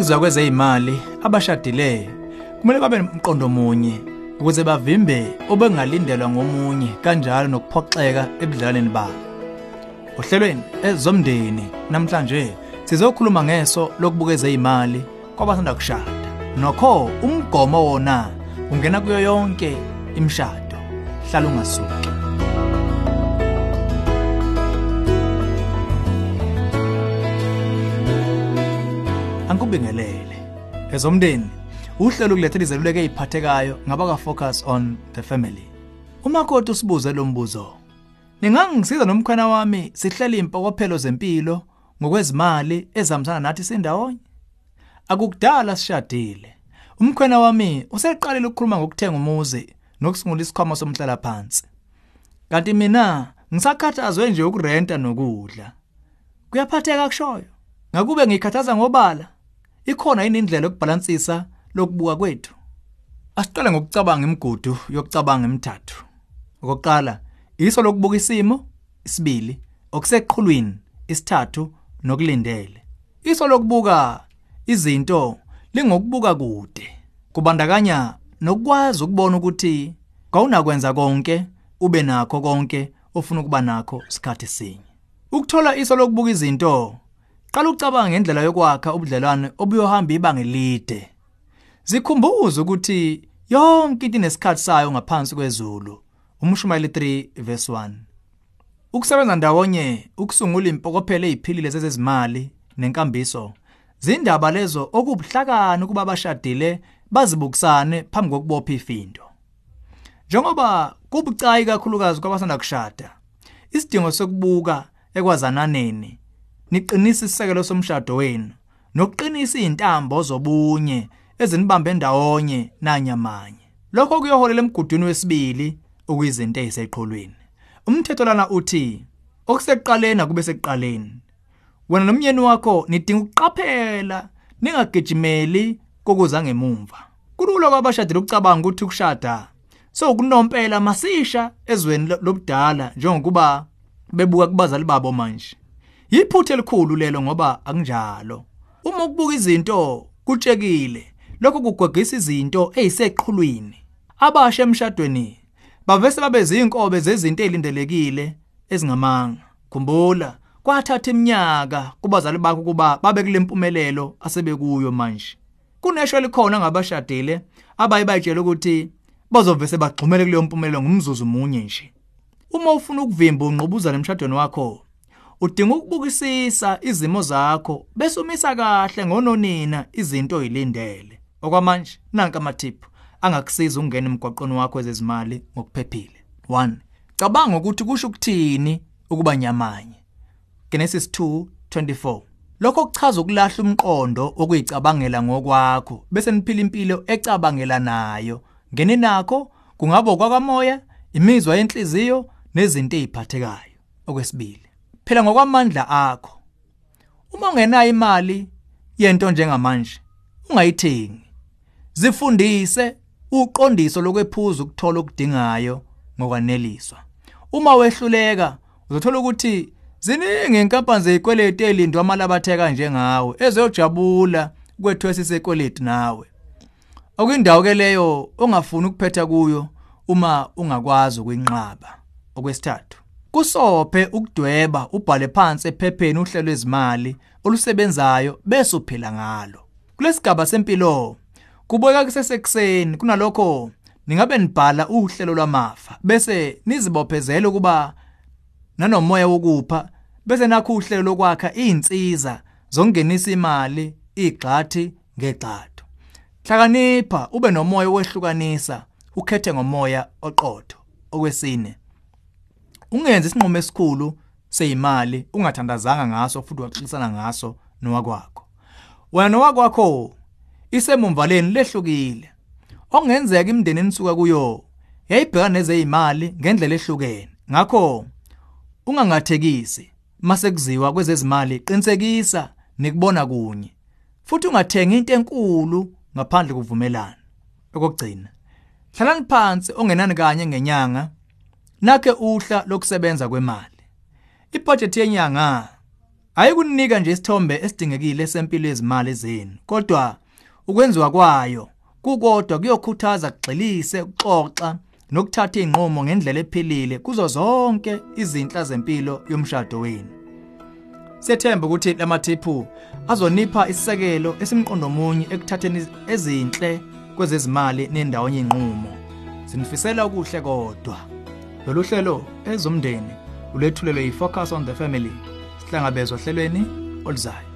Ngokuziwa kwezeyimali abashadileyo kumele babe nomqondo munye ukuze bavimbe obengalindelwa ngomunye kanjalo nokuphoxeka ebudlaleni babo. Ohlelweni ezomndeni namhlanje sizokhuluma ngeso lokubukeza izimali kwabasanda kushada. Nokho umgomo wona ungena kuyo yonke imishado. Hlala ungasuki. Angikubingelele. Ezomndeni uhlelo kulethela izeluleko eziphathekayo ngabaka focus on the family. Umakoti usibuze lo mbuzo. Ningangisiza nomkhwana wami sihlele impokophelo zempilo ngokwezimali ezamsana nathi sindawonye. Akukudala sishadile. Umkhwana wami useqalile ukukhuluma ngokuthenga umuzi nokusungula isikhwama somhlala phansi. Kanti mina ngisakhathazwe nje ukurenta nokudla. Kuyaphatheka kushoyo. Ngakube ngikhathaza ngobala. Ikhona yini indlela yokubalansisa lokubuka kwethu? Asiqale ngokucabanga imigudu yokucabanga emithathu. Okokuqala, iso lokubuka isimo, isibili, okuseqhulwini, isithathu nokulindele. Iso lokubuka izinto lingokubuka kude. Kubandakanya nokwazi ukubona ukuthi kawunakwenza konke ube nakho konke ofuna ukuba nakho isikhathi sinye. Ukuthola iso lokubuka izinto Qala ucabanga ngendlela yokwakha ubudlelwane obuyohamba ibanga elide. Zikhumbuze ukuthi yonke into inesikhathi sayo ngaphansi kwezulu. Umshumayeli 3 verse 1. Ukusebenza ndawonye ukusungula impokophelo eziphilile zezezimali nenkambiso zindaba lezo okubuhlakani kuba abashadile bazibukisane phambi kokubopha ifindo. Njengoba kubucayi kakhulukazi kwabasanda kushada, isidingo sokubuka ekwazananeni niqinisa isisekelo somshado wenu. Nokuqinisa izintambo zobunye ezinibambe ndawonye nanyamanye. Lokho kuyoholela emgudwini wesibili okuyizinto eziseqhulwini umthetho lana uthi okusekuqaleni akube sekuqaleni. Wena nomyeni wakho nidinga ukuqaphela ningagijimeli kokuza ngemumva kulula kwabashadile ukucabanga ukuthi ukushada so kunompela masisha ezweni lobudala njengokuba bebuka kubazali babo manje. Yiphuthe elikhulu lelo ngoba akunjalo. Uma ukubuka izinto kutshekile, lokho kugwegisa izinto eziseqhulwini. Abasha emshadweni bavese babe zinkobe zezinto ezilindelekile ezingamanga. Khumbula, kwathatha iminyaka kubazali bakho kuba babe kule mpumelelo asebekuyo manje. Kunesho elikhona ngabashadile abaye bayitshela ukuthi bazovese bagxumele kuleyo mpumelelo ngumzuzu munye nje. Uma ufuna ukuvimba unqubuzana emshadweni wakho, udinga ukubukisisa izimo zakho bese umisa kahle ngononina izinto oyilindele okwamanje nanka amathiphu angakusiza ungena emgwaqweni wakho wezezimali ngokuphephile. 1 cabanga ukuthi kusho ukuthini ukuba nyamanye. Genesis 2:24 Lokho kuchaza ukulahla umqondo okuyicabangela ngokwakho bese niphila impilo ecabangela nayo. Ngene nakho kungaba kwakamoya imizwa yenhliziyo nezinto eziphathekayo okwesibili phela ngokwamandla akho uma ungenayo imali yento njengamanje ungayithengi. Zifundise uqondiso lokwephuza ukuthola okudingayo ngokwaneliswa. Uma wehluleka uzothola ukuthi ziningi inkampani zezikweleti elindwa amalabatheka njengawe ezojabula kwethu sisekweleti nawe. Okuyindawo ke leyo ongafuni ukuphetha kuyo uma ungakwazi ukuyinqaba. Okwesithathu kusophe ukudweba ubhale phansi ephepheni uhlelo lwezimali olusebenzayo bese uphila ngalo. Kulesigaba sempilo kubeka kusesekuseni kunalokho ningabe nibhala uhlelo lwamafa bese nizibophezela ukuba nanomoya wokupha bese nakho uhlelo lokwakha izinsiza zongenisa imali igxathi ngegxatho hlakanipha ube nomoya wehlukanisa ukhethe ngomoya oqotho. Okwesine ungenzi isinqumo esikhulu seyimali ungathandazanga ngaso futhi waxoxisana ngaso nowakwakho. Wena nowakwakho isemumvaleni lehlukile. Okungenzeka imndeni enisuka kuyo yayibhekana nezeyimali ngendlela ehlukene. Ngakho ungangathekisi mase kuziwa kwezezimali qinisekisa nikubona kunye. Futhi ungathenga into enkulu ngaphandle kuvumelana okugcina hlalani phansi ongenani kanye ngenyanga nakhe uhla lokusebenza kwemali ibudget yenyanga ayikunika nje isithombe esidingekile sempilo yezimali zenu kodwa ukwenziwa kwayo kukodwa kuyokhuthaza kugxilise ukuxoxa nokuthatha inqomo ngendlela ephilile kuzo zonke izinhla zempilo yomshado wenu Sethemba ukuthi lamathiphu azonipha isisekelo esimqondo omunye ekuthatheni ezinhle kwezezimali nendawo yenqumo. Sinifisela ukuhle kodwa. Lolu hlelo ezomndeni ulethulelwe yifocus on the family. Sihlangabezwa ohlelweni oluzayo.